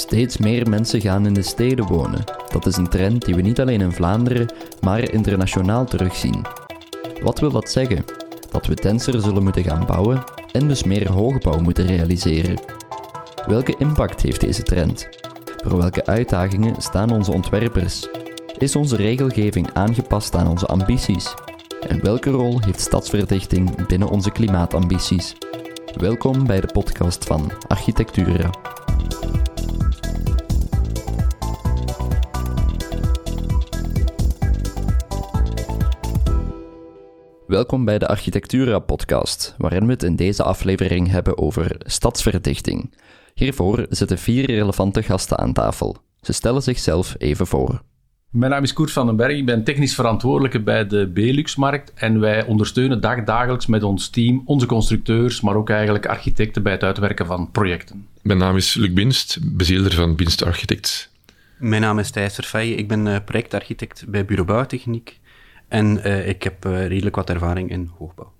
Steeds meer mensen gaan in de steden wonen. Dat is een trend die we niet alleen in Vlaanderen, maar internationaal terugzien. Wat wil dat zeggen? Dat we denser zullen moeten gaan bouwen en dus meer hoogbouw moeten realiseren. Welke impact heeft deze trend? Voor welke uitdagingen staan onze ontwerpers? Is onze regelgeving aangepast aan onze ambities? En welke rol heeft stadsverdichting binnen onze klimaatambities? Welkom bij de podcast van Architectura. Welkom bij de Architectura-podcast, waarin we het in deze aflevering hebben over stadsverdichting. Hiervoor zitten vier relevante gasten aan tafel. Ze stellen zichzelf even voor. Mijn naam is Koert van den Berg, ik ben technisch verantwoordelijke bij de Beluxmarkt en wij ondersteunen dagdagelijks met ons team onze constructeurs, maar ook eigenlijk architecten bij het uitwerken van projecten. Mijn naam is Luc Binst, bezielder van Binst Architects. Mijn naam is Thijs Verfeije, ik ben eh, projectarchitect bij Bureau Bouwtechniek en uh, ik heb uh, redelijk wat ervaring in hoogbouw.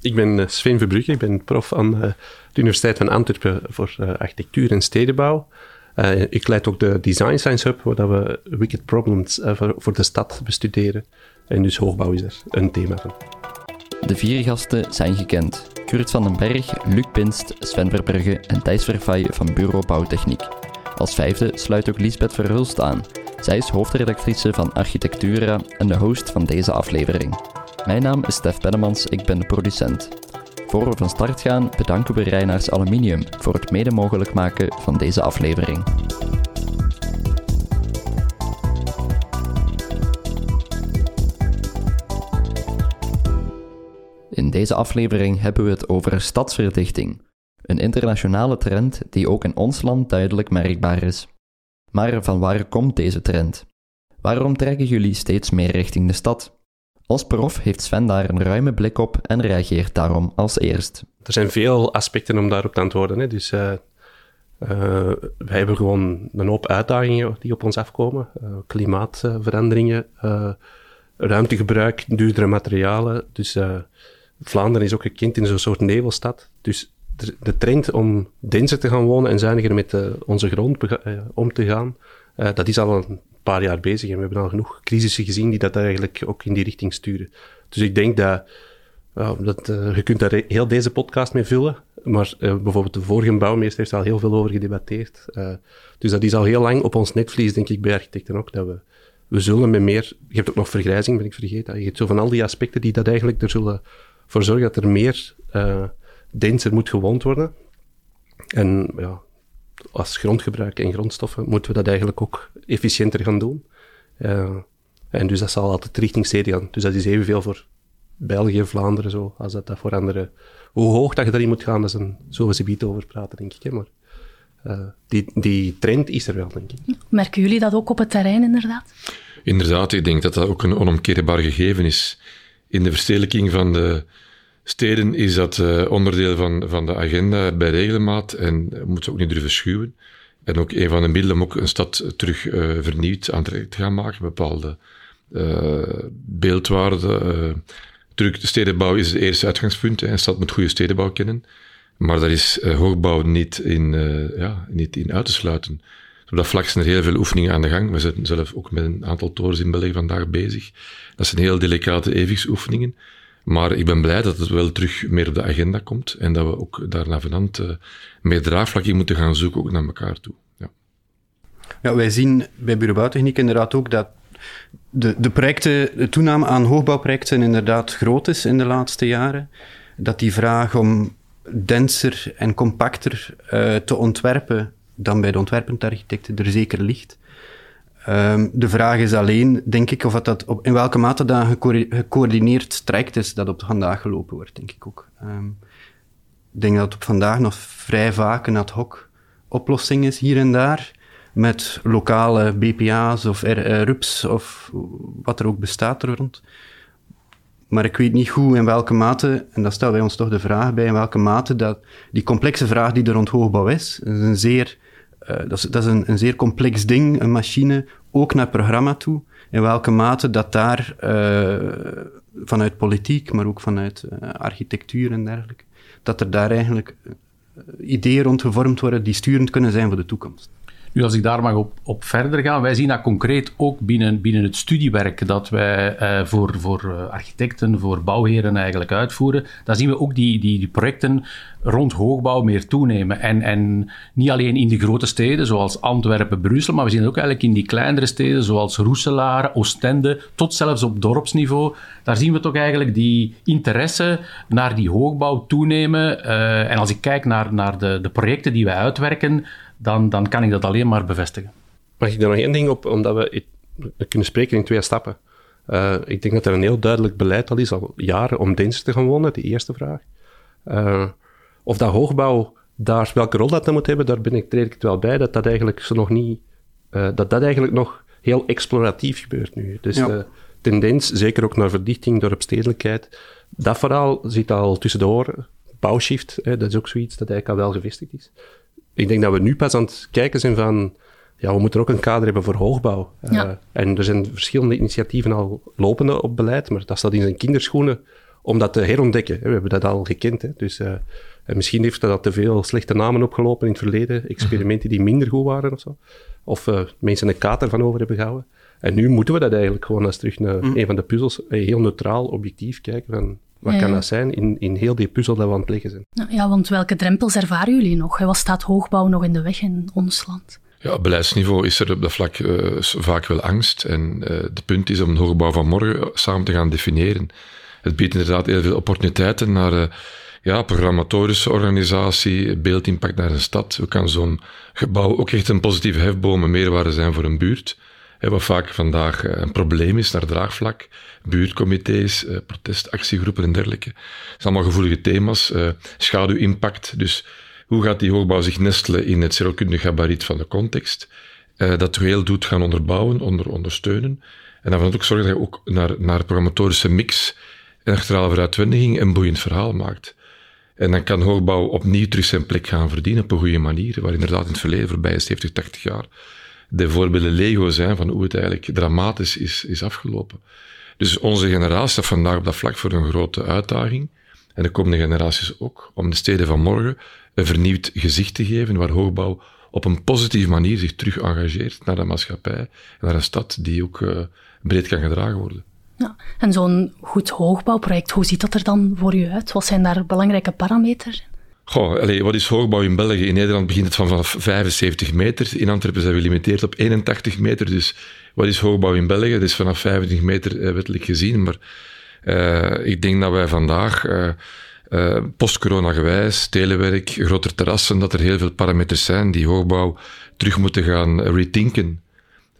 Ik ben Sven Verbrugge, ik ben prof aan de Universiteit van Antwerpen voor architectuur en stedenbouw. Uh, ik leid ook de Design Science Hub, waar we wicked problems uh, voor, voor, de stad bestuderen. En dus hoogbouw is er een thema van. De vier gasten zijn gekend. Kurt van den Berg, Luc Pinst, Sven Verbrugge en Thijs Verfay van Bureau Bouwtechniek. Als vijfde sluit ook Lisbeth Verhulst aan. Zij is hoofdredactrice van Architectura en de host van deze aflevering. Mijn naam is Stef Bennemans, ik ben de producent. Voor we van start gaan, bedanken we Reinaars Aluminium voor het mede mogelijk maken van deze aflevering. In deze aflevering hebben we het over stadsverdichting, een internationale trend die ook in ons land duidelijk merkbaar is. Maar van waar komt deze trend? Waarom trekken jullie steeds meer richting de stad? Als prof heeft Sven daar een ruime blik op en reageert daarom als eerst. Er zijn veel aspecten om daarop te antwoorden. Hè. Dus uh, uh, wij hebben gewoon een hoop uitdagingen die op ons afkomen. Uh, klimaatveranderingen, ruimtegebruik, duurdere materialen. Dus Vlaanderen is ook gekend in zo'n soort nevelstad. Dus de trend om denser te gaan wonen en zuiniger met onze grond om te gaan, dat is al een paar jaar bezig en we hebben al genoeg crisissen gezien die dat eigenlijk ook in die richting sturen. Dus ik denk dat, dat je kunt daar heel deze podcast mee vullen, maar bijvoorbeeld de vorige bouwmeester heeft al heel veel over gedebatteerd. Dus dat is al heel lang op ons netvlies, denk ik, bij architecten ook, dat we, we zullen met meer, je hebt ook nog vergrijzing, ben ik vergeten, je hebt zo van al die aspecten die dat eigenlijk er zullen voor zorgen dat er meer denser moet gewoond worden. En ja, als grondgebruik en grondstoffen moeten we dat eigenlijk ook efficiënter gaan doen. Uh, en dus dat zal altijd richting steden gaan. Dus dat is evenveel voor België, Vlaanderen, zo, als dat, dat voor andere... Hoe hoog dat je daarin moet gaan, dat is een, zullen we ze over praten, denk ik. Hè? Maar uh, die, die trend is er wel, denk ik. Merken jullie dat ook op het terrein, inderdaad? Inderdaad, ik denk dat dat ook een onomkeerbaar gegeven is. In de verstedelijking van de steden is dat uh, onderdeel van, van de agenda bij regelmaat en moet ze ook niet durven schuwen. En ook een van de middelen om ook een stad terug uh, vernieuwd aan te gaan maken, bepaalde uh, beeldwaarden. Terug, de stedenbouw is het eerste uitgangspunt. Hè. Een stad moet goede stedenbouw kennen. Maar daar is hoogbouw niet in, ja, niet in uit te sluiten. Op dat vlak zijn er heel veel oefeningen aan de gang. We zijn zelf ook met een aantal torens in België vandaag bezig. Dat zijn heel delicate evenwichtsoefeningen. Maar ik ben blij dat het wel terug meer op de agenda komt en dat we ook daar naar vanand uh, meer draagvlak in moeten gaan zoeken, ook naar elkaar toe. Ja. ja, wij zien bij Bureau Bouwtechniek inderdaad ook dat de, de projecten, de toename aan hoogbouwprojecten inderdaad groot is in de laatste jaren. Dat die vraag om denser en compacter uh, te ontwerpen dan bij de ontwerpend architecten er zeker ligt. Um, de vraag is alleen, denk ik, of dat op, in welke mate dat gecoördineerd traject is dat op vandaag gelopen wordt, denk ik ook. Um, ik denk dat het op vandaag nog vrij vaak een ad hoc oplossing is hier en daar, met lokale BPA's of uh, RUPS of wat er ook bestaat er rond. Maar ik weet niet hoe in welke mate, en dat stellen wij ons toch de vraag bij, in welke mate dat die complexe vraag die er rond hoogbouw is, is een zeer uh, dat is, dat is een, een, zeer complex ding, een machine, ook naar programma toe. In welke mate dat daar uh, vanuit politiek, maar ook vanuit uh, architectuur en dergelijke, dat er daar eigenlijk ideeën rond gevormd worden die sturend kunnen zijn voor de toekomst. Nu, als ik daar mag op, op verder gaan, wij zien dat concreet ook binnen, binnen het studiewerk dat wij eh, voor, voor eh, architecten, voor bouwheren eigenlijk uitvoeren. Daar zien we ook die, die, die projecten rond hoogbouw meer toenemen. En, en niet alleen in de grote steden zoals Antwerpen, Brussel, maar we zien het ook eigenlijk in die kleinere steden zoals Roeselare, Oostende, tot zelfs op dorpsniveau. Daar zien we toch eigenlijk die interesse naar die hoogbouw toenemen. Uh, en als ik kijk naar, naar de, de projecten die wij uitwerken, dan, dan kan ik dat alleen maar bevestigen. Mag ik daar nog één ding op, omdat we, we kunnen spreken in twee stappen. Uh, ik denk dat er een heel duidelijk beleid al is, al jaren, om dienst te gaan wonen, die eerste vraag. Uh, of dat hoogbouw daar, welke rol dat dan moet hebben, daar ben ik, treed ik het wel bij, dat dat eigenlijk zo nog niet, uh, dat dat eigenlijk nog heel exploratief gebeurt nu. Dus ja. de tendens, zeker ook naar verdichting, dorpstedelijkheid, dat verhaal zit al tussen de oren. Bouwshift, hè, dat is ook zoiets dat eigenlijk al wel gevestigd is. Ik denk dat we nu pas aan het kijken zijn van, ja, we moeten ook een kader hebben voor hoogbouw. Ja. Uh, en er zijn verschillende initiatieven al lopende op beleid, maar dat staat in zijn kinderschoenen om dat te herontdekken. We hebben dat al gekend. Hè. Dus, uh, en misschien heeft dat te veel slechte namen opgelopen in het verleden, experimenten die minder goed waren of zo. Of uh, mensen een kater van over hebben gehouden. En nu moeten we dat eigenlijk gewoon eens terug naar mm. een van de puzzels, heel neutraal, objectief kijken van wat ja. kan dat zijn in, in heel die puzzel dat we aan het leggen zijn. Ja, want welke drempels ervaren jullie nog? Wat staat hoogbouw nog in de weg in ons land? Ja, op beleidsniveau is er op dat vlak uh, vaak wel angst. En uh, de punt is om een hoogbouw van morgen samen te gaan definiëren. Het biedt inderdaad heel veel opportuniteiten naar uh, ja, programmatorische organisatie, beeldimpact naar een stad. Hoe kan zo'n gebouw ook echt een positieve hefboom en meerwaarde zijn voor een buurt? Wat vaak vandaag een probleem is naar draagvlak. Buurtcomité's, protestactiegroepen en dergelijke. Dat zijn allemaal gevoelige thema's. Schaduwimpact. Dus hoe gaat die hoogbouw zich nestelen in het zerokundig gabariet van de context? Dat heel doet gaan onderbouwen, onder, ondersteunen. En dan ook zorgen dat je ook naar, naar programmatorische mix en achterhalen vooruitwendiging een boeiend verhaal maakt. En dan kan hoogbouw opnieuw terug zijn plek gaan verdienen op een goede manier, waar inderdaad in het verleden, voorbij 70, 80 jaar, de voorbeelden Lego zijn van hoe het eigenlijk dramatisch is, is afgelopen. Dus onze generatie staat vandaag op dat vlak voor een grote uitdaging. En de komende generaties ook, om de steden van morgen een vernieuwd gezicht te geven, waar hoogbouw op een positieve manier zich terug engageert naar de maatschappij en naar een stad die ook uh, breed kan gedragen worden. Ja, en zo'n goed hoogbouwproject, hoe ziet dat er dan voor u uit? Wat zijn daar belangrijke parameters? Goh, wat is hoogbouw in België? In Nederland begint het van vanaf 75 meter. In Antwerpen zijn we gelimiteerd op 81 meter. Dus wat is hoogbouw in België? Dat is vanaf 25 meter uh, wettelijk gezien. Maar uh, ik denk dat wij vandaag, uh, post-corona gewijs, telewerk, groter terrassen, dat er heel veel parameters zijn die hoogbouw terug moeten gaan rethinken.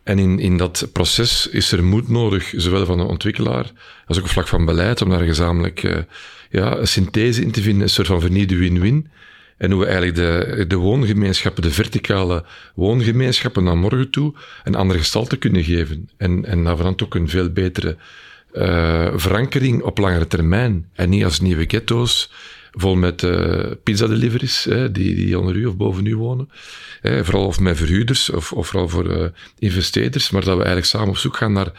En in, in dat proces is er moed nodig, zowel van de ontwikkelaar als ook op vlak van beleid, om daar gezamenlijk ja, een synthese in te vinden, een soort van vernieuwde win-win. En hoe we eigenlijk de, de woongemeenschappen, de verticale woongemeenschappen naar morgen toe, een andere gestalte kunnen geven. En, en daarvan ook een veel betere uh, verankering op langere termijn. En niet als nieuwe ghetto's, vol met uh, pizza deliveries, hè, die, die onder u of boven u wonen. Hè, vooral of met verhuurders of, of vooral voor uh, investeerders. Maar dat we eigenlijk samen op zoek gaan naar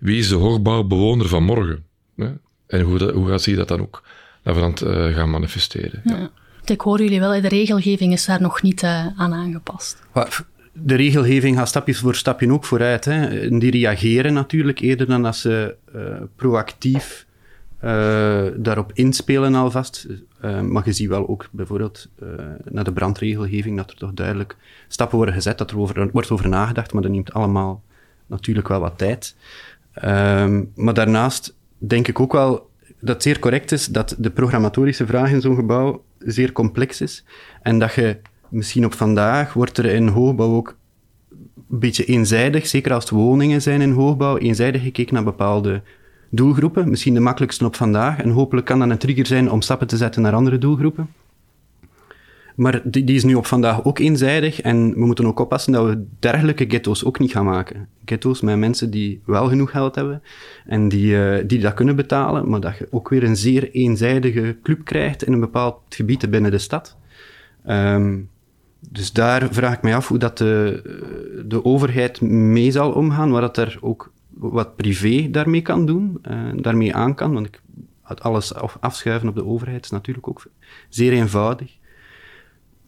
wie is de hoogbouwbewoner van morgen. Hè? En hoe, dat, hoe gaat zich dat dan ook naar verand uh, gaan manifesteren. Ja. ja. Ik hoor jullie wel, de regelgeving is daar nog niet aan aangepast de regelgeving gaat stapjes voor stapje ook vooruit. Hè. En die reageren natuurlijk eerder dan dat ze uh, proactief uh, daarop inspelen alvast. Uh, maar je ziet wel ook bijvoorbeeld naar de brandregelgeving dat er toch duidelijk stappen worden gezet, dat er over, wordt over nagedacht, maar dat neemt allemaal natuurlijk wel wat tijd. Ehm, maar daarnaast denk ik ook wel dat zeer correct is dat de programmatorische vraag in zo'n gebouw zeer complex is en dat je misschien op vandaag wordt er in hoogbouw ook een beetje eenzijdig, zeker als het woningen zijn in hoogbouw, eenzijdig gekeken naar bepaalde doelgroepen. Misschien de makkelijkste op vandaag. En hopelijk kan dat een trigger zijn om stappen te zetten naar andere doelgroepen. Maar die, die, is nu op vandaag ook eenzijdig en we moeten ook oppassen dat we dergelijke ghetto's ook niet gaan maken. Ghetto's met mensen die wel genoeg geld hebben en die, uh, die dat kunnen betalen, maar dat je ook weer een zeer eenzijdige club krijgt in een bepaald gebied binnen de stad. Um, dus daar vraag ik mij af hoe dat de, de overheid mee zal omgaan, waar dat er ook wat privé daarmee kan doen, uh, daarmee aan kan. Want ik, alles afschuiven op de overheid is natuurlijk ook zeer eenvoudig.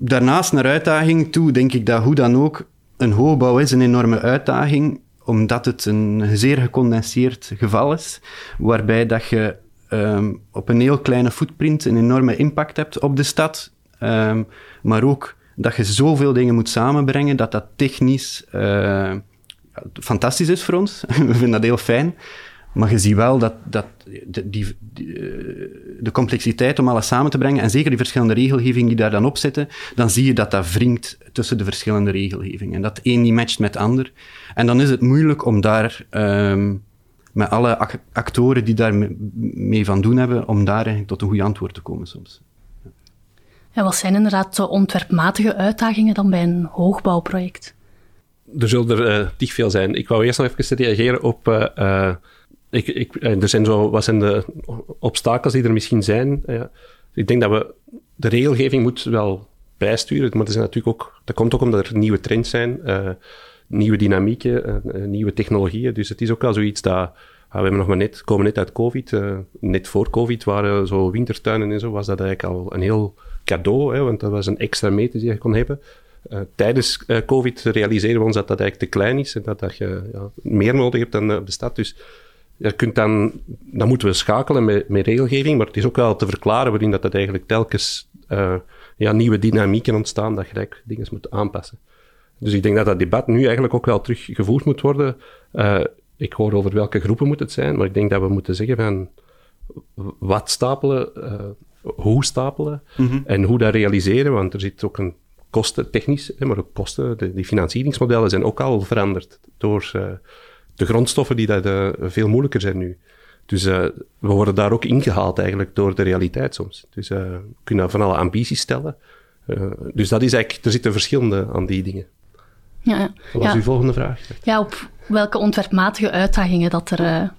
Daarnaast, naar uitdaging toe, denk ik dat hoe dan ook een hoogbouw is een enorme uitdaging, omdat het een zeer gecondenseerd geval is, waarbij dat je um, op een heel kleine footprint een enorme impact hebt op de stad, um, maar ook dat je zoveel dingen moet samenbrengen dat dat technisch uh, fantastisch is voor ons. We vinden dat heel fijn. Maar je ziet wel dat, dat die, die, de complexiteit om alles samen te brengen, en zeker die verschillende regelgevingen die daar dan op zitten, dan zie je dat dat wringt tussen de verschillende regelgevingen. En dat één niet matcht met het ander. En dan is het moeilijk om daar um, met alle actoren die daar mee van doen hebben, om daar eigenlijk tot een goed antwoord te komen soms. En wat zijn inderdaad de ontwerpmatige uitdagingen dan bij een hoogbouwproject? Er zullen er uh, veel zijn. Ik wou eerst nog even reageren op... Uh, uh, ik, ik, er zijn zo, wat zijn de obstakels die er misschien zijn? ik denk dat we... De regelgeving moet wel bijsturen, maar er zijn natuurlijk ook, dat komt ook omdat er nieuwe trends zijn, nieuwe dynamieken, nieuwe technologieën. Dus het is ook wel zoiets dat... we hebben nog maar net, komen net uit COVID. net voor COVID waren zo wintertuinen en zo, was dat eigenlijk al een heel cadeau, hè, want dat was een extra meter die je kon hebben. Tijdens COVID realiseren we ons dat dat eigenlijk te klein is en dat, dat je ja, meer nodig hebt dan uh, de stad. Dus je kunt dan, dan moeten we schakelen met, met regelgeving, maar het is ook wel te verklaren waarin dat, dat eigenlijk telkens ja, nieuwe dynamieken ontstaan, dat je eigenlijk dingen moet aanpassen. Dus ik denk dat dat debat nu eigenlijk ook wel teruggevoerd moet worden. ik hoor over welke groepen moet het zijn, maar ik denk dat we moeten zeggen van wat stapelen hoe stapelen mhm. en hoe dat realiseren, want er zit ook een kosten, technisch, maar ook kosten, de, die financieringsmodellen zijn ook al veranderd door de grondstoffen die dat, uh, veel moeilijker zijn nu. Dus uh, we worden daar ook ingehaald eigenlijk door de realiteit soms. Dus we kunnen van alle ambities stellen. dus dat is eigenlijk, er zitten verschillende aan die dingen. Ja, ja. Wat was uw volgende vraag? Ja, op welke ontwerpmatige uitdagingen dat er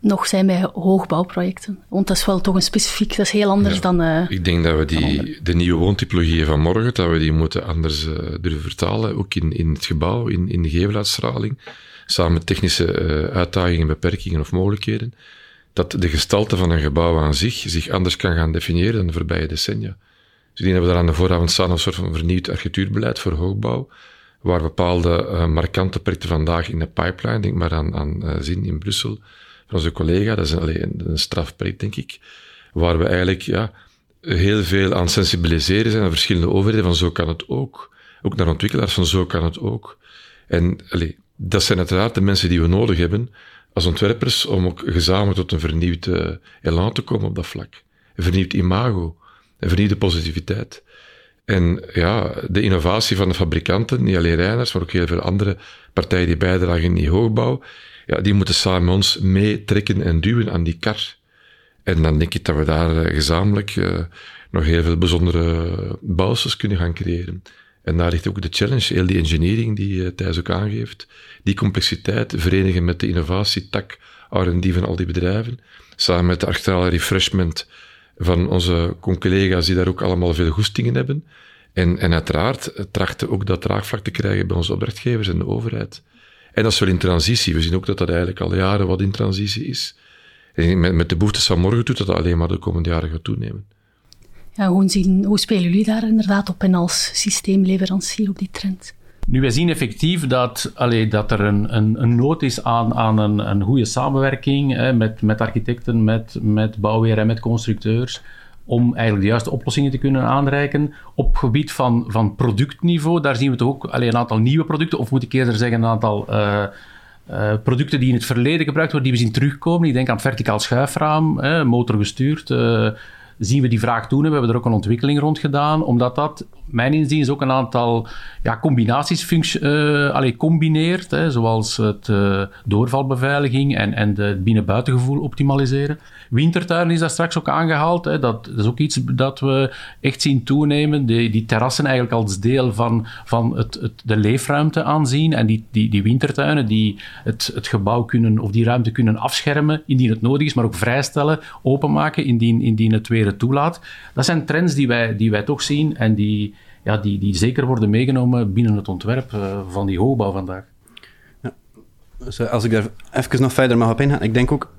nog zijn bij hoogbouwprojecten. Want dat is wel toch een specifiek, dat is heel anders dan... Uh, ik denk dat we die, de nieuwe woontypologieën van morgen, dat we die moeten anders uh, durven vertalen, ook in, in het gebouw, in, in de geveluitstraling, samen met technische uh, uitdagingen, beperkingen of mogelijkheden, dat de gestalte van een gebouw aan zich zich anders kan gaan definiëren dan de voorbije decennia. Dus ik denk dat we daar aan de vooravond staan een soort van vernieuwd architectuurbeleid voor hoogbouw, waar bepaalde markante projecten vandaag in de pipeline, denk maar aan, aan Zin in Brussel, onze collega. Dat is een, een strafproject, denk ik. Waar we eigenlijk ja, heel veel aan sensibiliseren zijn aan verschillende overheden van zo kan het ook. Ook naar ontwikkelaars van zo kan het ook. En allee, dat zijn uiteraard de mensen die we nodig hebben als ontwerpers om ook gezamenlijk tot een vernieuwd uh, elan te komen op dat vlak. Een vernieuwd imago, een vernieuwde positiviteit. En ja, de innovatie van de fabrikanten, niet alleen Reiners, maar ook heel veel andere partijen die bijdragen in die hoogbouw, ja, die moeten samen ons meetrekken en duwen aan die kar. En dan denk ik dat we daar eh, gezamenlijk uh, nog heel veel bijzondere bouwsels kunnen gaan creëren. En daar ligt ook de challenge, heel die engineering die uh, Thijs ook aangeeft, die complexiteit verenigen met de innovatietak R&D van al die bedrijven, samen met de architecturale refreshment van onze collega's die daar ook allemaal veel goestingen hebben. En, en uiteraard trachten ook dat draagvlak te krijgen bij onze opdrachtgevers en de overheid. En dat is wel in transitie. We zien ook dat dat eigenlijk al jaren wat in transitie is. En met, met de behoeftes van morgen doet dat alleen maar de komende jaren gaat toenemen. Ja, hoe, zien, hoe spelen jullie daar inderdaad op in als systeemleverancier op die trend? Nu, wij zien effectief dat, allee, dat er een, een, een nood is aan, aan een, een goede samenwerking hè, met, met architecten, met, met bouwheer en met constructeurs om eigenlijk de juiste oplossingen te kunnen aanreiken. Op gebied van, van productniveau, daar zien we toch ook alleen een aantal nieuwe producten, of moet ik eerder zeggen, een aantal uh, uh, producten die in het verleden gebruikt worden, die we zien terugkomen. Ik denk aan het verticaal schuifraam, eh, motorgestuurd. Zien we die vraag toen en we hebben er ook een ontwikkeling rond gedaan, omdat dat, mijn inzien, is ook een aantal ja, combinaties uh, combineert, hè, zoals het doorvalbeveiliging en, en de binnen-buitengevoel optimaliseren. Wintertuin is daar straks ook aangehaald. Hè. Dat, dat, is ook iets dat we echt zien toenemen. Die, die terrassen eigenlijk als deel van, van het, het, de leefruimte aanzien. En die, die, die wintertuinen die het, het gebouw kunnen, of die ruimte kunnen afschermen indien het nodig is, maar ook vrijstellen, openmaken indien, indien het weer toelaat. Dat zijn trends die wij, die wij toch zien en die, ja, die, die zeker worden meegenomen binnen het ontwerp uh, van die hoogbouw vandaag. Ja. Dus, als ik daar even nog verder mag op ingaan, ik denk ook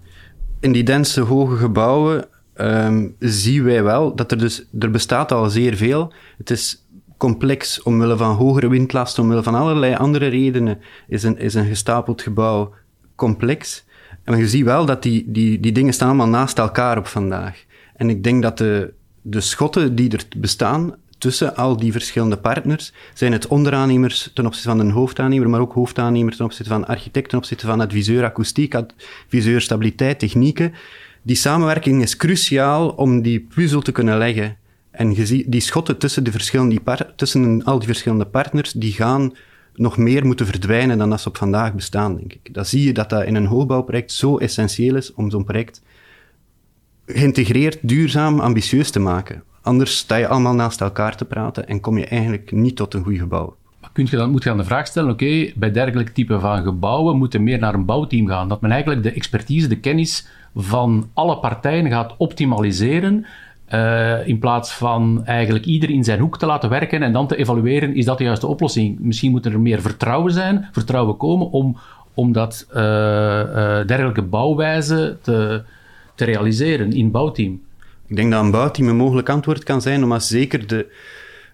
in die dense hoge gebouwen um, zien wij wel dat er dus, er bestaat al zeer veel. Het is complex omwille van hogere windlast, omwille van allerlei andere redenen, is een, is een gestapeld gebouw complex. En je ziet wel dat die, die, die dingen staan allemaal naast elkaar op vandaag. En ik denk dat de, de schotten die er bestaan tussen al die verschillende partners, zijn het onderaannemers ten opzichte van een hoofdaannemer, maar ook hoofdaannemer ten opzichte van architect, ten opzichte van adviseur akoestiek, adviseur stabiliteit, technieken. Die samenwerking is cruciaal om die puzzel te kunnen leggen. En die schotten tussen, de verschillende, tussen al die verschillende partners, die gaan nog meer moeten verdwijnen dan dat ze op vandaag bestaan, denk ik. Dan zie je dat dat in een hoogbouwproject zo essentieel is om zo'n project geïntegreerd, duurzaam, ambitieus te maken. Anders sta je allemaal naast elkaar te praten en kom je eigenlijk niet tot een goed gebouw. Kun je dan, moet je dan de vraag stellen, oké, bij dergelijke type van gebouwen moeten meer naar een bouwteam gaan. Dat men eigenlijk de expertise, de kennis van alle partijen gaat optimaliseren uh, in plaats van eigenlijk ieder in zijn hoek te laten werken en dan te evalueren, is dat de juiste oplossing? Misschien moet er meer vertrouwen zijn, vertrouwen komen om, om dat uh, uh, dergelijke bouwwijze te, te realiseren in bouwteam. Ik denk dat een bouwteam een mogelijk antwoord kan zijn, omdat zeker de,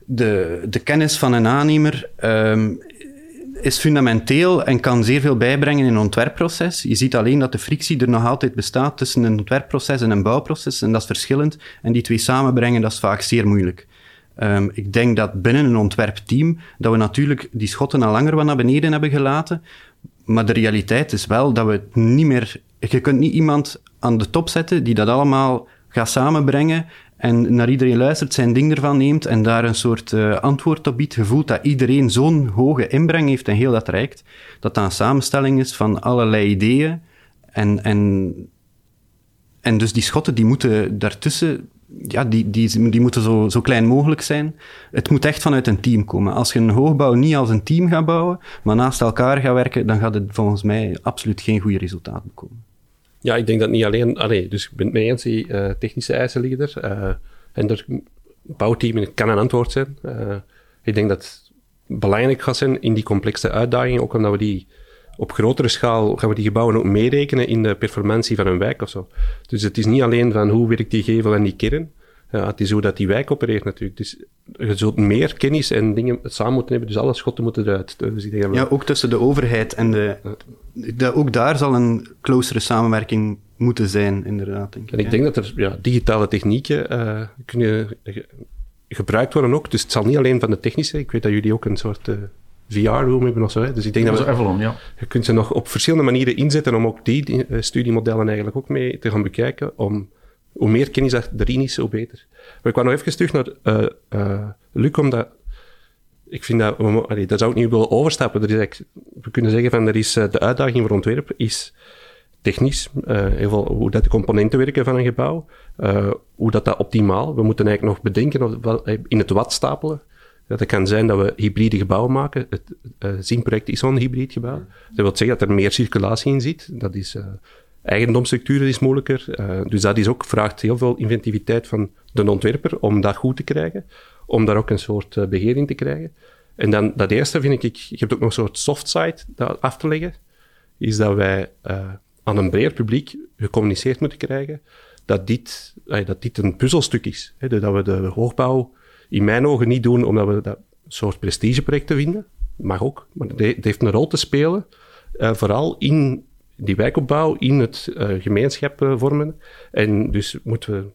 de, de kennis van een aannemer um, is fundamenteel en kan zeer veel bijbrengen in een ontwerpproces. Je ziet alleen dat de frictie er nog altijd bestaat tussen een ontwerpproces en een bouwproces, en dat is verschillend. En die twee samenbrengen, dat is vaak zeer moeilijk. Um, ik denk dat binnen een ontwerpteam, dat we natuurlijk die schotten al langer wat naar beneden hebben gelaten, maar de realiteit is wel dat we het niet meer... Je kunt niet iemand aan de top zetten die dat allemaal gaat samenbrengen en naar iedereen luistert, zijn ding ervan neemt en daar een soort uh, antwoord op biedt, gevoelt dat iedereen zo'n hoge inbreng heeft en heel dat rijkt, dat dat een samenstelling is van allerlei ideeën. En, en, en dus die schotten, die moeten daartussen, ja, die, die, die moeten zo, zo klein mogelijk zijn. Het moet echt vanuit een team komen. Als je een hoogbouw niet als een team gaat bouwen, maar naast elkaar gaat werken, dan gaat het volgens mij absoluut geen goede resultaten komen. Ja, ik denk dat niet alleen... Allee, dus ik ben het mee eens, die uh, technische eisen liggen er. Uh, en er bouwteam kan een antwoord zijn. Uh, ik denk dat het belangrijk gaat zijn in die complexe uitdagingen, ook omdat we die op grotere schaal gaan we die gebouwen ook meerekenen in de performantie van een wijk of zo. Dus het is niet alleen van hoe werkt die gevel en die kern, ja, het is hoe dat die wijk opereert natuurlijk. Dus je zult meer kennis en dingen samen moeten hebben, dus alle schotten moeten eruit. Dus ik denk ja, ook tussen de overheid en de. Ook daar zal een closere samenwerking moeten zijn, inderdaad. Denk ik. En ik denk dat er ja, digitale technieken uh, kunnen gebruikt worden ook. Dus het zal niet alleen van de technische. Ik weet dat jullie ook een soort uh, VR-room hebben of zo. Hè. Dus ik denk dat, we, Avalon, ja. je kunt ze nog op verschillende manieren inzetten om ook die uh, studiemodellen eigenlijk ook mee te gaan bekijken. Om hoe meer kennis dat erin is, hoe beter. Maar ik kwam nog even terug naar uh, uh, Luc, omdat ik vind dat, allee, dat zou ik niet willen overstappen. Er is we kunnen zeggen van, er is, uh, de uitdaging voor ontwerp is technisch, heel veel, hoe dat de componenten werken van een gebouw, hoe dat, dat optimaal, we moeten eigenlijk nog bedenken of, in het wat stapelen. Dat het kan zijn dat we hybride gebouwen maken. Het uh, ZIN-project is zo'n hybrid gebouw. Dat wil zeggen dat er meer circulatie in zit. Dat is Eigendomsstructuur is moeilijker. Uh, dus dat is ook, vraagt heel veel inventiviteit van de ontwerper om dat goed te krijgen. Om daar ook een soort uh, beheer te krijgen. En dan dat eerste vind ik, je hebt ook nog een soort soft side af te leggen. Is dat wij uh, aan een breder publiek gecommuniceerd moeten krijgen dat dit, dat dit een puzzelstuk is. Hè, dat we de hoogbouw in mijn ogen niet doen omdat we dat soort prestigeprojecten vinden. Mag ook, maar het heeft een rol te spelen. vooral in die wijkopbouw in het uh, gemeenschap uh, vormen. En dus moeten we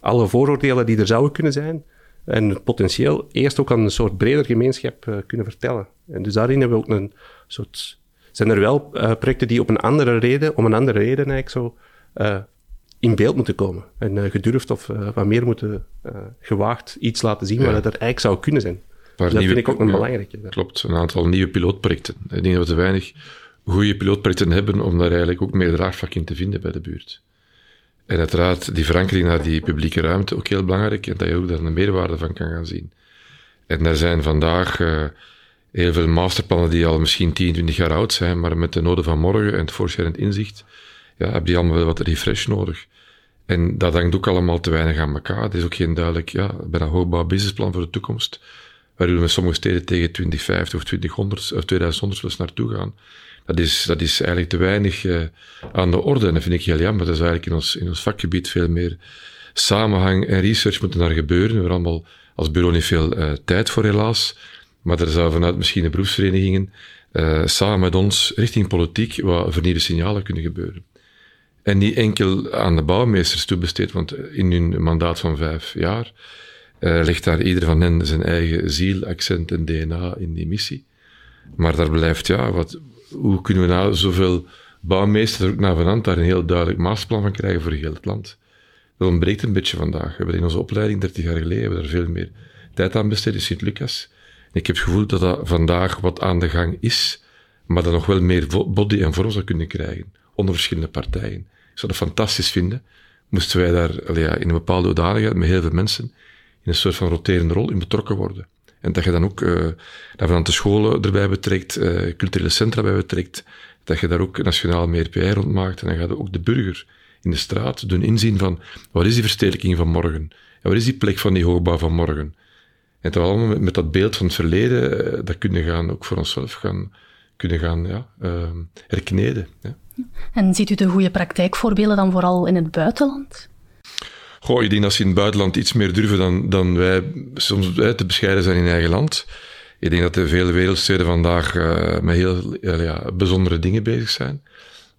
alle vooroordelen die er zouden kunnen zijn, en het potentieel eerst ook aan een soort breder gemeenschap uh, kunnen vertellen. En dus daarin hebben we ook een soort. Zijn er wel projecten die op een andere reden, om een andere reden eigenlijk zo in beeld moeten komen. En gedurfd of wat meer moeten gewaagd iets laten zien ja. wat er eigenlijk zou kunnen zijn. Dus dat vind ik ook een belangrijke. Klopt, een aantal nieuwe pilootprojecten. Ik denk dat we te weinig goede pilootprojecten hebben om daar eigenlijk ook meer draagvlak in te vinden bij de buurt. En uiteraard die verankering naar die publieke ruimte ook heel belangrijk en dat je ook daar een meerwaarde van kan gaan zien. En er zijn vandaag uh, heel veel masterplannen die al misschien 10, 20 jaar oud zijn, maar met de noden van morgen en het voorschrijdend inzicht, ja, heb je allemaal wel wat refresh nodig. En dat hangt ook allemaal te weinig aan elkaar. Het is ook geen duidelijk, ja, bijna hoogbouw businessplan voor de toekomst, waar we sommige steden tegen 2050 of 2000 of 2100 dus naartoe gaan. Dat is, dat is eigenlijk te weinig uh, aan de orde. En dat vind ik heel jammer. Dat is eigenlijk in ons, in ons vakgebied veel meer samenhang en research moeten daar gebeuren. We hebben allemaal als bureau niet veel uh, tijd voor, helaas. Maar er zou vanuit misschien de beroepsverenigingen uh, samen met ons richting politiek wat vernieuwde signalen kunnen gebeuren. En niet enkel aan de bouwmeesters toebesteed, want in hun mandaat van vijf jaar ligt daar ieder van hen zijn eigen ziel, accent en DNA in die missie. Maar daar blijft, ja, wat, hoe kunnen we nou zoveel bouwmeesters ook naar vanand daar een heel duidelijk masterplan van krijgen voor heel het land? Dat ontbreekt een beetje vandaag. We hebben in onze opleiding 30 jaar geleden hebben we daar veel meer tijd aan besteed in Sint-Lucas. Ik heb het gevoel dat dat vandaag wat aan de gang is, maar dat nog wel meer body en vorm zou kunnen krijgen onder verschillende partijen. Ik zou dat fantastisch vinden. Moesten wij daar ja, in een bepaalde hoedanigheid met heel veel mensen in een soort van roterende rol in betrokken worden. En dat je dan ook, uh, de scholen erbij betrekt, uh, culturele centra bij betrekt, dat je daar ook nationaal meer PR rond maakt en dan gaat ook de burger in de straat doen inzien van wat is die verstedelijking van morgen? En wat is die plek van die hoogbouw van morgen? En toch allemaal met, dat beeld van het verleden, uh, dat kunnen gaan, ook voor onszelf gaan, kunnen gaan ja, herkneden. Ja. En ziet u de goede praktijkvoorbeelden dan vooral in het buitenland? Goh, ik denk dat ze in het buitenland iets meer durven dan, dan wij soms te bescheiden zijn in eigen land. Ik denk dat de vele wereldsteden vandaag uh, met heel ja, bijzondere dingen bezig zijn.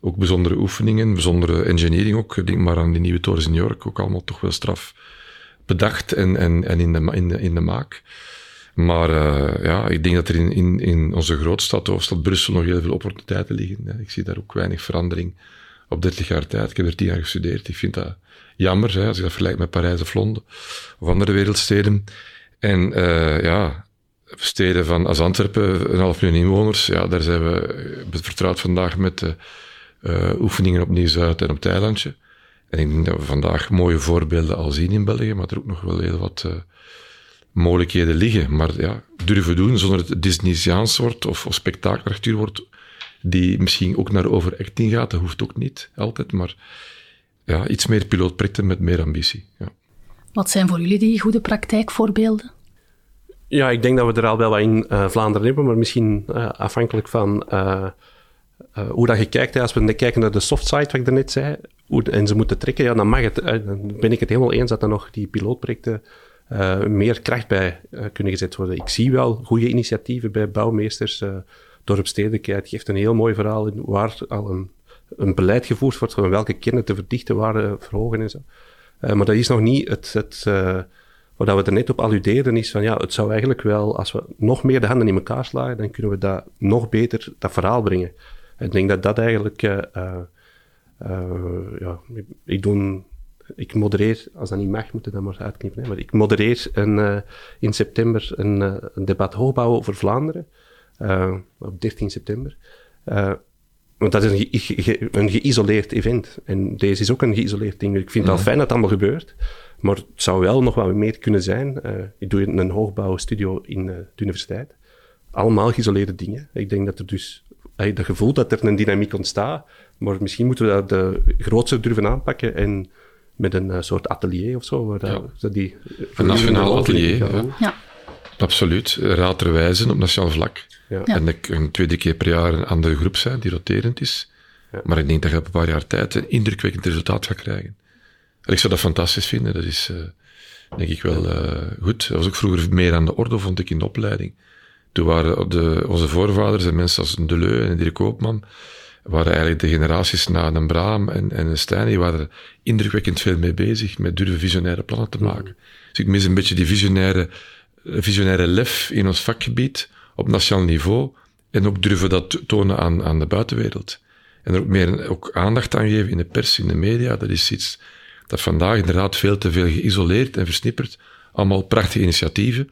Ook bijzondere oefeningen, bijzondere engineering ook. Denk maar aan die nieuwe torens in New York, ook allemaal toch wel straf bedacht en, en, en in, de, in, de, in de maak. Maar uh, ja, ik denk dat er in, in, in onze grootstad, hoofdstad Brussel, nog heel veel opportuniteiten liggen. Ik zie daar ook weinig verandering op 30 jaar tijd. Ik heb er 10 jaar gestudeerd. Ik vind dat jammer, hè, als je dat vergelijkt met Parijs of Londen of andere wereldsteden. En uh, ja, steden van als Antwerpen, een half miljoen inwoners, ja, daar zijn we vertrouwd vandaag met de uh, oefeningen op Nieuw-Zuid en op het eilandje. En ik denk dat we vandaag mooie voorbeelden al zien in België, maar er ook nog wel heel wat mogelijkheden liggen. Maar ja, durven doen zonder het Disneysiaans wordt of, of wordt, die misschien ook naar overacting gaat. Dat hoeft ook niet altijd, maar ja, iets meer pilootprojecten met meer ambitie. Ja. Wat zijn voor jullie die goede praktijkvoorbeelden? Ja, ik denk dat we er al wel wat in uh, Vlaanderen hebben, maar misschien uh, afhankelijk van uh, hoe dat je kijkt. Als we kijken naar de softside, wat ik daarnet zei, hoe, en ze moeten trekken, ja, dan mag het. dan ben ik het helemaal eens dat er nog die pilootprojecten meer kracht bij kunnen gezet worden. Ik zie wel goede initiatieven bij bouwmeesters. Dorpstedelijkheid geeft een heel mooi verhaal in waar al een een beleid gevoerd wordt van welke kernen te verdichten, waar verhogen en zo. Uh, maar dat is nog niet het, het uh, wat we er net op alludeerden, is van ja, het zou eigenlijk wel, als we nog meer de handen in elkaar slagen, dan kunnen we dat nog beter, dat verhaal brengen. Ik denk dat dat eigenlijk, ja, ik, doe ik modereer, als dat niet mag, moeten we dat maar uitknippen. Maar ik modereer een, in september een, een debat hoogbouw over Vlaanderen, op 13 september. Want dat is een, ge, een geïsoleerd event. En deze is ook een geïsoleerd ding. Ik vind het al fijn dat het allemaal gebeurt. Maar het zou wel nog wat meer kunnen zijn. Uh, ik doe een hoogbouwstudio in uh, de universiteit. Allemaal geïsoleerde dingen. Ik denk dat er dus dat gevoel dat er een dynamiek ontstaat. Maar misschien moeten we dat de grootste durven aanpakken en met een soort atelier of zo. Waar ja. dat, die, een nationaal atelier. Ja. Absoluut. Raaderwijzen op nationaal vlak. Ja. En ik een tweede keer per jaar een andere groep zijn die roterend is. Ja. Maar ik denk dat je op een paar jaar tijd een indrukwekkend resultaat gaat krijgen. En ik zou dat fantastisch vinden. Dat is, uh, denk ik wel uh, goed. Dat was ook vroeger meer aan de orde, vond ik, in de opleiding. Toen waren de, onze voorvaders en mensen als Deleu en Dirk Koopman, waren eigenlijk de generaties na een Braam en, en een Stijn, die waren er indrukwekkend veel mee bezig, met durven visionaire plannen te maken. Dus ik mis een beetje die visionaire, visionaire lef in ons vakgebied, op nationaal niveau en ook durven dat tonen aan, aan de buitenwereld. En er ook meer ook aandacht aan geven in de pers, in de media. Dat is iets dat vandaag inderdaad veel te veel geïsoleerd en versnipperd. Allemaal prachtige initiatieven.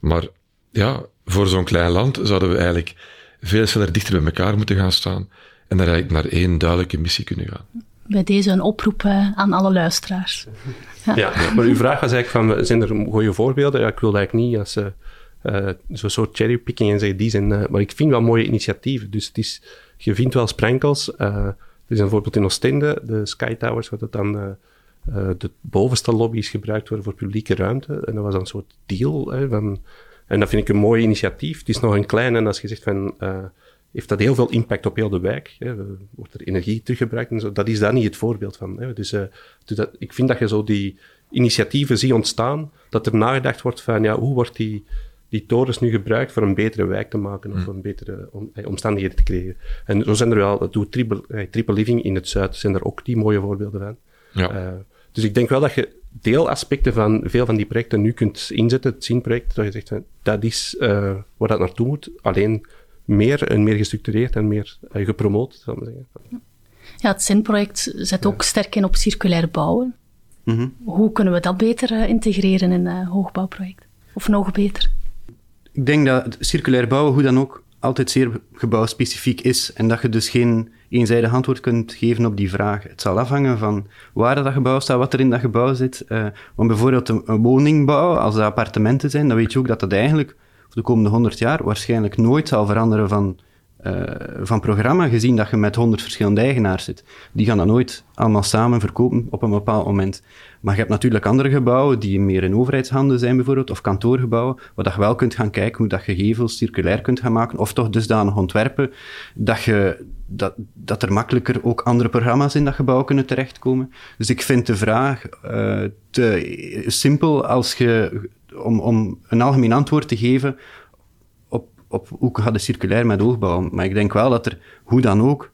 Maar ja, voor zo'n klein land zouden we eigenlijk veel sneller dichter bij elkaar moeten gaan staan. En daar eigenlijk naar één duidelijke missie kunnen gaan. Bij deze een oproep eh, aan alle luisteraars. Ja. maar uw vraag was eigenlijk van, zijn er goede voorbeelden? Ja, ik wil eigenlijk niet als... Uh, zo'n soort cherrypicking en zeggen die zijn. Maar ik vind wel mooie initiatieven. Dus het is, je vindt wel sprankels. Uh, er is een voorbeeld in Oostende, de Sky Towers, waar dat dan de bovenste lobby's gebruikt worden voor publieke ruimte. En dat was dan een soort deal. Hè, van, en dat vind ik een mooi initiatief. Het is nog een klein, en als je zegt van. Heeft dat heel veel impact op heel de wijk? Hè? Wordt er energie teruggebruikt en zo? Dat is daar niet het voorbeeld van. Hè? Dus, dus dat, ik vind dat je zo die, initiatieven zie ontstaan, dat er nagedacht wordt van ja, hoe wordt die, die torens nu gebruikt voor een betere wijk te maken of een betere om, eh, omstandigheden te creëren. En zo zijn er wel, dat doet Triple, eh, triple Living in het zuid, zijn er ook die mooie voorbeelden van. Ja. Eh, dus ik denk wel dat je deelaspecten van veel van die projecten nu kunt inzetten, het ZIN-project, dat je zegt, van, dat is uh, waar dat naartoe moet, alleen meer en meer gestructureerd en meer uh, gepromoot, zal ik maar zeggen. Ja, het ZIN-project zet ook sterk in op circulair bouwen. Mhm. Hoe kunnen we dat beter uh, integreren in een hoogbouwproject? Of nog beter? Ik denk dat circulair bouwen, hoe dan ook, altijd zeer gebouwspecifiek is. En dat je dus geen eenzijdig antwoord kunt geven op die vraag. Het zal afhangen van waar dat gebouw staat, wat er in dat gebouw zit. Uh, want bijvoorbeeld een, een, woningbouw, als dat appartementen zijn, dan weet je ook dat dat eigenlijk voor de komende 100 jaar waarschijnlijk nooit zal veranderen van, uh, van programma, gezien dat je met 100 verschillende eigenaars zit. Die gaan dat nooit allemaal samen verkopen op een bepaald moment. Maar je hebt natuurlijk andere gebouwen die meer in overheidshanden zijn, bijvoorbeeld, of kantoorgebouwen, waar dat je wel kunt gaan kijken hoe dat je gevels circulair kunt gaan maken, of toch dusdanig ontwerpen dat, je, dat, dat er makkelijker ook andere programma's in dat gebouw kunnen terechtkomen. Dus ik vind de vraag uh, te simpel als je, om, om een algemeen antwoord te geven op, op hoe gaat de circulair met hoogbouw. Maar ik denk wel dat er, hoe dan ook,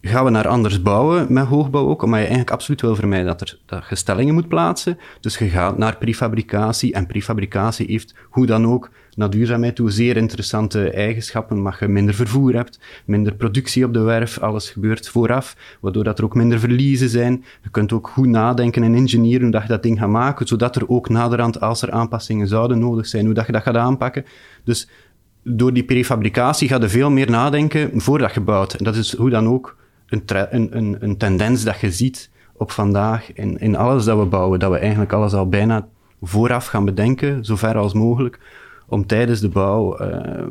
gaan we naar anders bouwen met hoogbouw ook, omdat je eigenlijk absoluut wil vermijden dat, er, dat je stellingen moet plaatsen. Dus je gaat naar prefabricatie en prefabricatie heeft hoe dan ook naar duurzaamheid toe zeer interessante eigenschappen, maar je minder vervoer hebt, minder productie op de werf, alles gebeurt vooraf, waardoor dat er ook minder verliezen zijn. Je kunt ook goed nadenken en engineeren hoe dat je dat ding gaat maken, zodat er ook naderhand, als er aanpassingen zouden nodig zijn, hoe dat je dat gaat aanpakken. Dus door die prefabricatie ga je veel meer nadenken voordat je bouwt. En dat is hoe dan ook een, een, een, tendens dat je ziet op vandaag in, in alles dat we bouwen, dat we eigenlijk alles al bijna vooraf gaan bedenken, zo ver als mogelijk, om tijdens de bouw uh,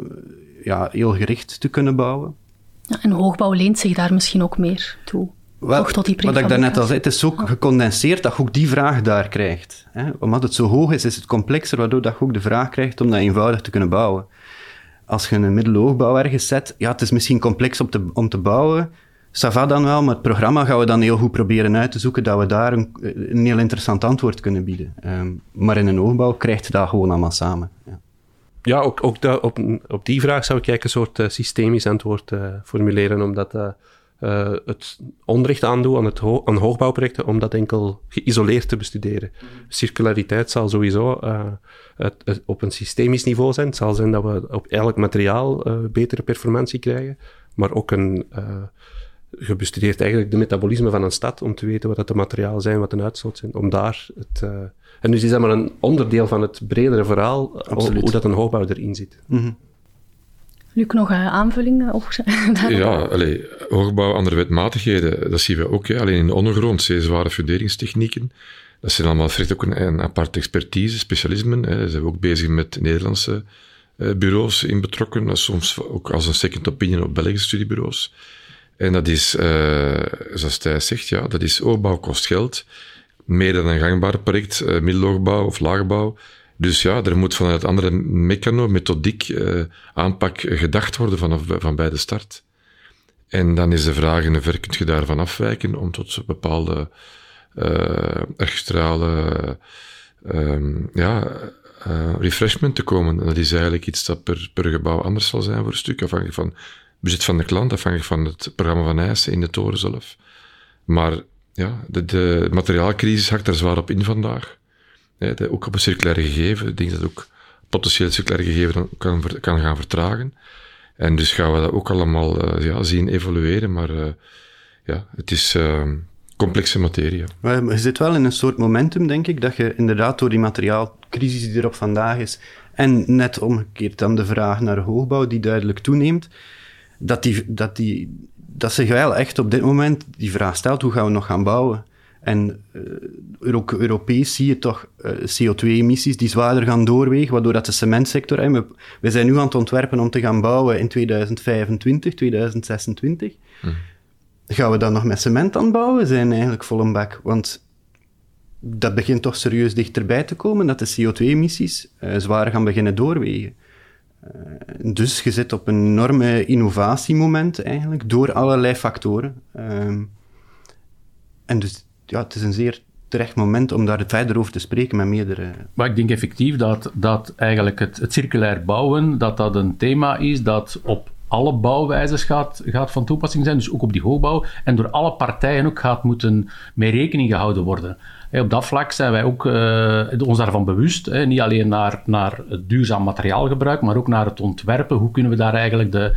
ja, heel gericht te kunnen bouwen. Ja, en hoogbouw leent zich daar misschien ook meer toe. Wel, tot die wat ik daarnet al zei, het is zo gecondenseerd dat je ook die vraag daar krijgt. Hè? Omdat het zo hoog is, is het complexer, waardoor dat je ook de vraag krijgt om dat eenvoudig te kunnen bouwen. Als je een middelhoogbouw ergens zet, ja, het is misschien complex om te, om te bouwen, Sava dan wel, maar het programma gaan we dan heel goed proberen uit te zoeken dat we daar een, een heel interessant antwoord kunnen bieden. Um, maar in een oogbouw krijgt je dat gewoon allemaal samen. Ja, ja ook, ook dat, op, op die vraag zou ik een soort uh, systemisch antwoord uh, formuleren, omdat uh, het onrecht aandoen aan, het aan hoogbouwprojecten om dat enkel geïsoleerd te bestuderen. Circulariteit zal sowieso op een systemisch niveau zijn. Het zal zijn dat we op elk materiaal betere performantie krijgen, maar ook een je bestudeert eigenlijk de metabolisme van een stad om te weten wat het de materialen zijn, wat de uitstoot zijn. Om daar het, uh, en dus is dat maar een onderdeel van het bredere verhaal, Absoluut. hoe dat een hoogbouw erin zit. Mm -hmm. Luc, nog uh, aanvullingen? Of, ja, allee, hoogbouw, andere wetmatigheden, dat zien we ook. Hè. Alleen in de ondergrond, zeer zware funderingstechnieken. Dat zijn allemaal echt ook een, een aparte expertise, specialismen. Hè. Ze zijn ook bezig met Nederlandse uh, bureaus in betrokken, soms ook als een second opinion op Belgische studiebureaus. En dat is, uh, zoals Thijs zegt, ja, dat is oogbouw kost geld. Meer dan een gangbaar project, uh, middelhoogbouw of laagbouw. Dus ja, er moet vanuit andere mechano, methodiek, uh, aanpak gedacht worden vanaf, van bij de start. En dan is de vraag in hoeverre kun je daarvan afwijken om tot bepaalde uh, registrale um, ja, uh, refreshment te komen. En dat is eigenlijk iets dat per gebouw anders zal zijn voor een stuk, afhankelijk van budget van de klant, afhankelijk van het programma van eisen in de toren zelf. Maar ja, de, de materiaalcrisis hakt er zwaar op in vandaag. Ook op een circulaire gegeven. Ik denk dat ook potentieel circulaire gegeven kan, kan gaan vertragen. En dus gaan we dat ook allemaal uh, ja, zien evolueren. Maar uh, ja, het is uh, complexe materie. Maar je zit wel in een soort momentum, denk ik, dat je inderdaad door die materiaalcrisis die er op vandaag is, en net omgekeerd dan de vraag naar hoogbouw, die duidelijk toeneemt, dat, die, dat, die, dat zich wel echt op dit moment die vraag stelt, hoe gaan we nog gaan bouwen? En uh, ook Europees zie je toch uh, CO2-emissies die zwaarder gaan doorwegen, waardoor dat de cementsector... Hè, we, we, zijn nu aan het ontwerpen om te gaan bouwen in 2025, 2026. Mm. Gaan we dan nog met cement aan bouwen? zijn eigenlijk vol een bak. Want dat begint toch serieus dichterbij te komen, dat de CO2-emissies uh, zwaar gaan beginnen doorwegen. Uh, dus je zit op een enorme innovatiemoment eigenlijk, door allerlei factoren. Um, en dus ja, het is een zeer terecht moment om daar verder over te spreken met meerdere... Maar ik denk effectief dat, dat eigenlijk het, het circulair bouwen, dat dat een thema is dat op alle bouwwijzes gaat, gaat van toepassing zijn, dus ook op die hoogbouw, en door alle partijen ook gaat moeten mee rekening gehouden worden. Op dat vlak zijn wij ook uh, ons daarvan bewust, niet alleen naar, naar het duurzaam materiaalgebruik, maar ook naar het ontwerpen. Hoe kunnen we daar eigenlijk de,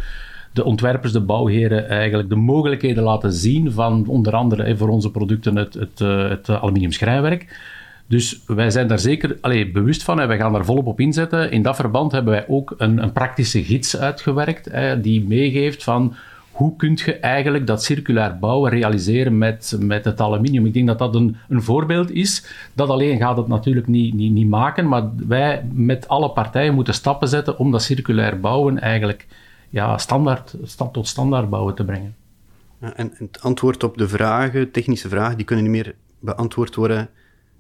de ontwerpers, de bouwheren, eigenlijk de mogelijkheden laten zien van onder andere voor onze producten het, het, het aluminium schrijnwerk. Dus wij zijn daar zeker allee, bewust van en wij gaan daar volop op inzetten. In dat verband hebben wij ook een, een praktische gids uitgewerkt die meegeeft van hoe kun je eigenlijk dat circulair bouwen realiseren met, met het aluminium. Ik denk dat dat een, een voorbeeld is. Dat alleen gaat het natuurlijk niet, niet, niet maken, maar wij met alle partijen moeten stappen zetten om dat circulair bouwen eigenlijk ja, standaard, stap tot standaard bouwen te brengen. En het antwoord op de vragen, technische vragen, die kunnen niet meer beantwoord worden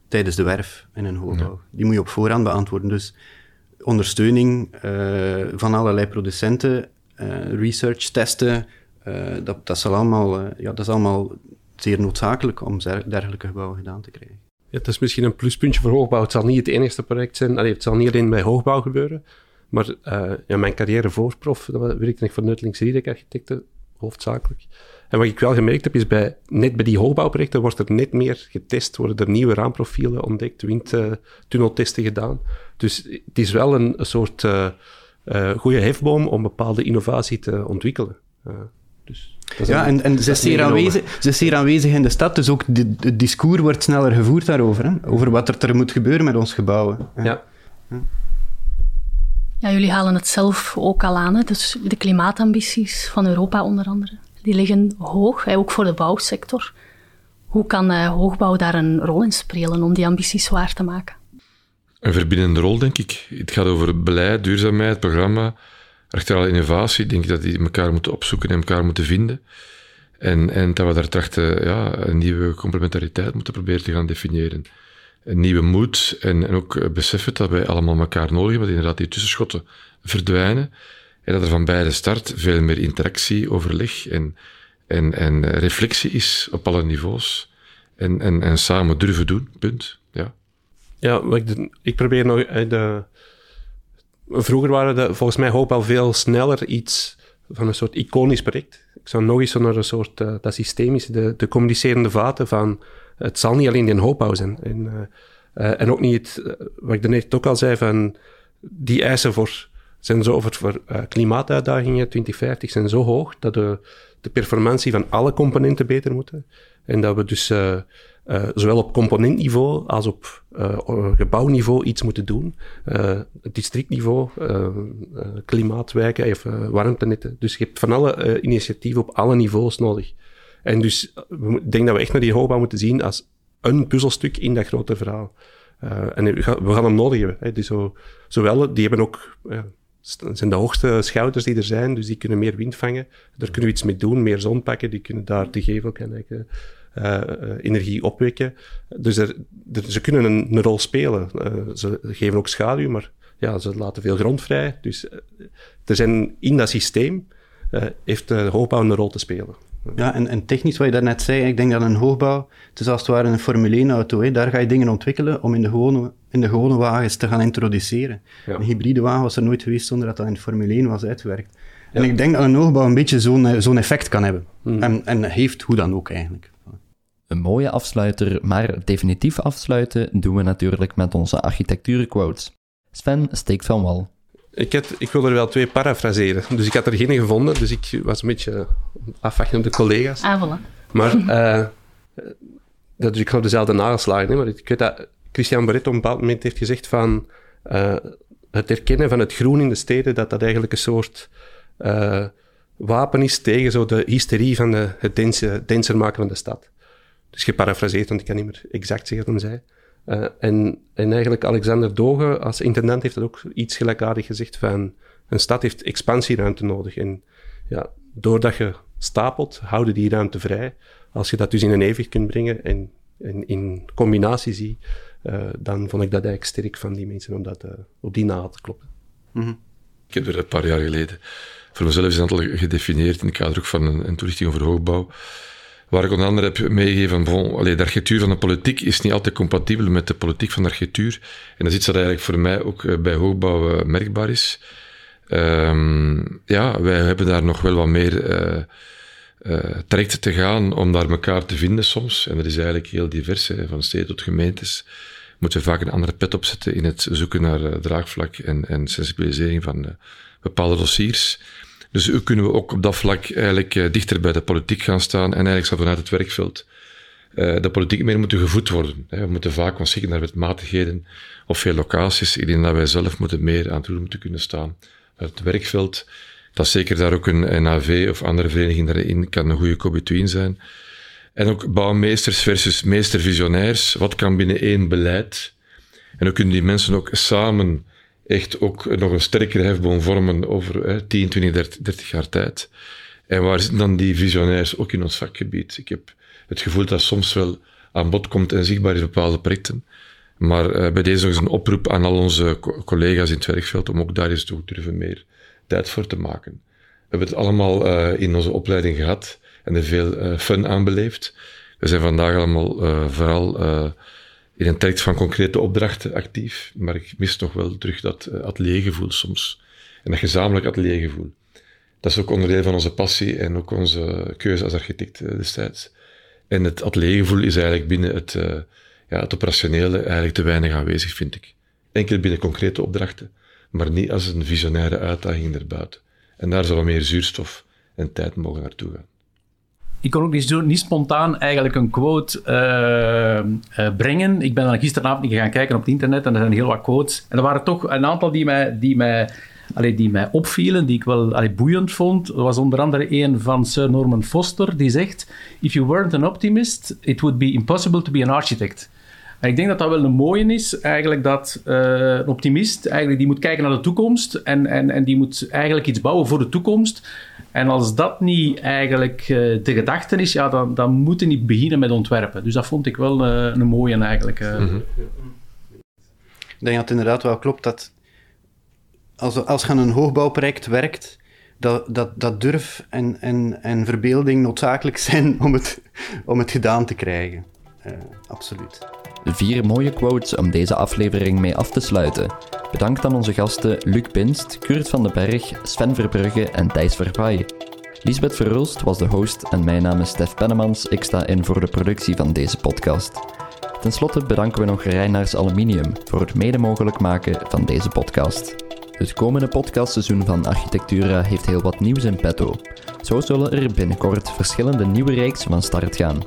tijdens de werf in een hoogbouw. Die moet je op voorhand beantwoorden. Dus ondersteuning uh, van allerlei producenten, uh, research, testen, dat, dat, zal allemaal, ja, dat is allemaal zeer noodzakelijk om dergelijke gebouwen gedaan te krijgen. Ja, het is misschien een pluspuntje voor hoogbouw. Het zal niet het enige project zijn. Allee, het zal niet alleen bij hoogbouw gebeuren. Maar ja, mijn carrière voor prof, dat werkte ik voor Nuttelings Riedek Architecten, hoofdzakelijk. En wat ik wel gemerkt heb, is bij, net bij die hoogbouwprojecten wordt er net meer getest, worden er nieuwe raamprofielen ontdekt, windtunneltesten gedaan. Dus het is wel een, soort goede hefboom om bepaalde innovatie te ontwikkelen. Dus ja, en, en ze, is zeer aanwezig, ze is zeer aanwezig in de stad, dus ook het discours wordt sneller gevoerd daarover, hè? over wat er, er moet gebeuren met ons gebouwen. Ja. ja. Ja, jullie halen het zelf ook al aan, hè? dus de klimaatambities van Europa onder andere die liggen hoog, ook voor de bouwsector. Hoe kan uh, hoogbouw daar een rol in spelen om die ambities waar te maken? Een verbindende rol, denk ik. Het gaat over beleid, duurzaamheid, programma, achterale innovatie. Ik denk dat die elkaar moeten opzoeken en elkaar moeten vinden. En, en dat we daar trachten ja, een nieuwe complementariteit moeten proberen te gaan definiëren. Een nieuwe moed en, en ook beseffen dat wij allemaal elkaar nodig hebben, dat inderdaad die tussenschotten verdwijnen. En dat er van beide start veel meer interactie, overleg en, en, en reflectie is op alle niveaus. En, en, en samen durven doen, punt. Ja, ja ik, ik probeer nog... Eh, de, vroeger waren de, volgens mij hoop al veel sneller iets van een soort iconisch project. Ik zou nog eens naar een soort, uh, dat systemische, de, de communicerende vaten van, het zal niet alleen in hoopbouw zijn. En, uh, en ook niet, het, wat ik daarnet ook al zei, van die eisen voor zijn zo voor, klimaatuitdagingen 2050 zijn zo hoog dat de, de performantie van alle componenten beter moeten. En dat we dus uh, uh, zowel op componentniveau als op gebouwniveau iets moeten doen. districtniveau, klimaatwijken of warmtenetten. Dus je hebt van alle initiatieven op alle niveaus nodig. En dus ik denk dat we echt naar die hoogbouw moeten zien als een puzzelstuk in dat grote verhaal. en we gaan, hem nodig hebben. Hè. Dus zo, zowel, die hebben ook zijn de hoogste schouders die er zijn, dus die kunnen meer wind vangen. Daar kunnen we iets mee doen, meer zon pakken, die kunnen daar de gevel kan uh, uh, energie opwekken. Dus er, ze kunnen een, een rol spelen. Uh, ze geven ook schaduw, maar ja, ze laten veel grond vrij. Dus er zijn in dat systeem heeft de hoogbouw een rol te spelen. Ja, en, en technisch wat je daarnet zei, ik denk dat een hoogbouw, het is als het ware een Formule 1-auto, daar ga je dingen ontwikkelen om in de gewone, in de gewone wagens te gaan introduceren. Een hybride wagen was er nooit geweest zonder dat dat in Formule 1 was uitgewerkt. En ik denk dat een hoogbouw een beetje zo'n eh, zo'n effect kan hebben. Hmm. En, en heeft hoe dan ook eigenlijk. Een mooie afsluiter, maar definitief afsluiten doen we natuurlijk met onze architectuurquotes. Sven steekt van wal. Ik, had, ik wil er wel twee parafraseren. Dus ik had er geen gevonden. Dus ik was een beetje afwachten op de collega's. Ah, Maar uh, dat, dus ik ga dezelfde nageslagen. Maar ik weet dat Christian Barret op een bepaald moment heeft gezegd van... Uh, het erkennen van het groen in de steden, dat dat eigenlijk een soort uh, wapen is tegen zo de hysterie van de, het dense, denser maken van de stad. Dus geparafraseerd, want ik kan niet meer exact zeggen wat hij zei. Uh, en, en eigenlijk Alexander Doge als intendant heeft dat ook iets gelijkaardig gezegd van een stad heeft expansieruimte nodig. En ja, doordat je stapelt, houden die ruimte vrij. Als je dat dus in een evenwicht kunt brengen en, in combinatie zie, uh, dan vond ik dat eigenlijk sterk van die mensen om dat uh, op die na te kloppen. -hmm. Ik heb er een paar jaar geleden voor mezelf een aantal gedefinieerd in het kader ook van een, een toelichting over hoogbouw Waar ik onder andere heb meegegeven bon, de architectuur van de politiek is niet altijd compatibel met de politiek van de architectuur. En dat is iets dat eigenlijk voor mij ook eh, bij hoogbouw uh, merkbaar is. Um, ja, wij hebben daar nog wel wat meer uh, te gaan om daar elkaar te vinden soms. En dat is eigenlijk heel divers, van steden tot gemeentes. Moeten we vaak een andere pet opzetten in het zoeken naar draagvlak en, en sensibilisering van bepaalde dossiers. Dus u kunnen we ook op dat vlak eigenlijk uh, dichter bij de politiek gaan staan en eigenlijk zou vanuit het werkveld uh, de politiek meer moeten gevoed worden. We moeten vaak ons naar wetmatigheden of veel locaties. Ik denk dat wij zelf moeten meer aan toe moeten kunnen staan. Het werkveld, dat zeker daar ook een NAV of andere vereniging daarin kan een goede co-between zijn. En ook bouwmeesters versus meestervisionairs. Wat kan binnen één beleid? En hoe kunnen die mensen ook samen echt ook nog een sterkere hefboom vormen over hè, 10, 20, 30, 30 jaar tijd. En waar zitten dan die visionairs ook in ons vakgebied? Ik heb het gevoel dat soms wel aan bod komt en zichtbaar is bepaalde projecten. Maar uh, bij deze nog eens een oproep aan al onze co collega's in het werkveld om ook daar eens toe durven meer tijd voor te maken. We hebben het allemaal uh, in onze opleiding gehad en er veel uh, fun aan beleefd. We zijn vandaag allemaal vooral in een traject van concrete opdrachten actief, maar ik mis nog wel terug dat uh, ateliergevoel soms. En dat gezamenlijk ateliergevoel. Dat is ook onderdeel van onze passie en ook onze keuze als architect uh, destijds. En het ateliergevoel is eigenlijk binnen het, uh, ja, het operationele eigenlijk te weinig aanwezig, vind ik. Enkel binnen concrete opdrachten, maar niet als een visionaire uitdaging erbuiten. En daar zou meer zuurstof en tijd mogen naartoe gaan ik kon ook niet, spontaan eigenlijk een quote uh, uh, brengen. Ik ben dan gisteravond gaan kijken op het internet en er zijn heel wat quotes. En er waren toch een aantal die mij, die mij, allee, die mij opvielen, die ik wel boeiend vond. Er was onder andere een van Sir Norman Foster, die zegt... If you weren't an optimist, it would be impossible to be an architect. En ik denk dat dat wel een mooie is, eigenlijk dat uh, een optimist, eigenlijk die moet kijken naar de toekomst en, en, en die moet eigenlijk iets bouwen voor de toekomst. En als dat niet eigenlijk uh, de gedachte is, ja, dan, dan moet je niet beginnen met ontwerpen. Dus dat vond ik wel uh, een mooie eigenlijk. Uh. Mm-hmm. Ik denk dat het inderdaad wel klopt dat als, als je aan een hoogbouwproject werkt, dat, dat, dat durf en, en, en verbeelding noodzakelijk zijn om het, om het gedaan te krijgen. absoluut. Vier mooie quotes om deze aflevering mee af te sluiten. Bedankt aan onze gasten Luc Pinst, Kurt van den Berg, Sven Verbrugge en Thijs Verpaai. Lisbeth Verhulst was de host en mijn naam is Stef Pennemans. Ik sta in voor de productie van deze podcast. Ten slotte bedanken we nog Reinaars Aluminium voor het mede mogelijk maken van deze podcast. Het komende podcastseizoen van Architectura heeft heel wat nieuws in petto. Zo zullen er binnenkort verschillende nieuwe reeksen van start gaan.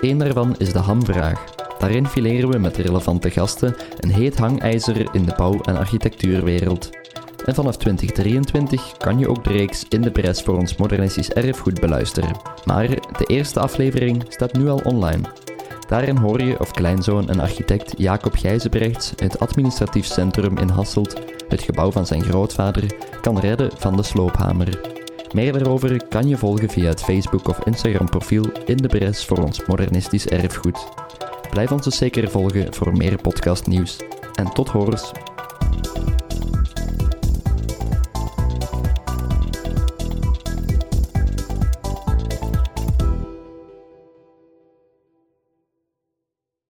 Eén daarvan is de hamvraag. Daarin fileren we met relevante gasten een heet hangijzer in de bouw- en architectuurwereld. En vanaf 2023 kan je ook de reeks In de Prijs voor ons modernistisch erfgoed beluisteren. Maar de eerste aflevering staat nu al online. Daarin hoor je of kleinzoon en architect Jacob Gijzenbrechts het administratief centrum in Hasselt, het gebouw van zijn grootvader, kan redden van de sloophamer. Meer daarover kan je volgen via het Facebook of Instagram profiel In de Bres voor ons modernistisch erfgoed. Blijf ons dus zeker volgen voor meer podcastnieuws. En tot horens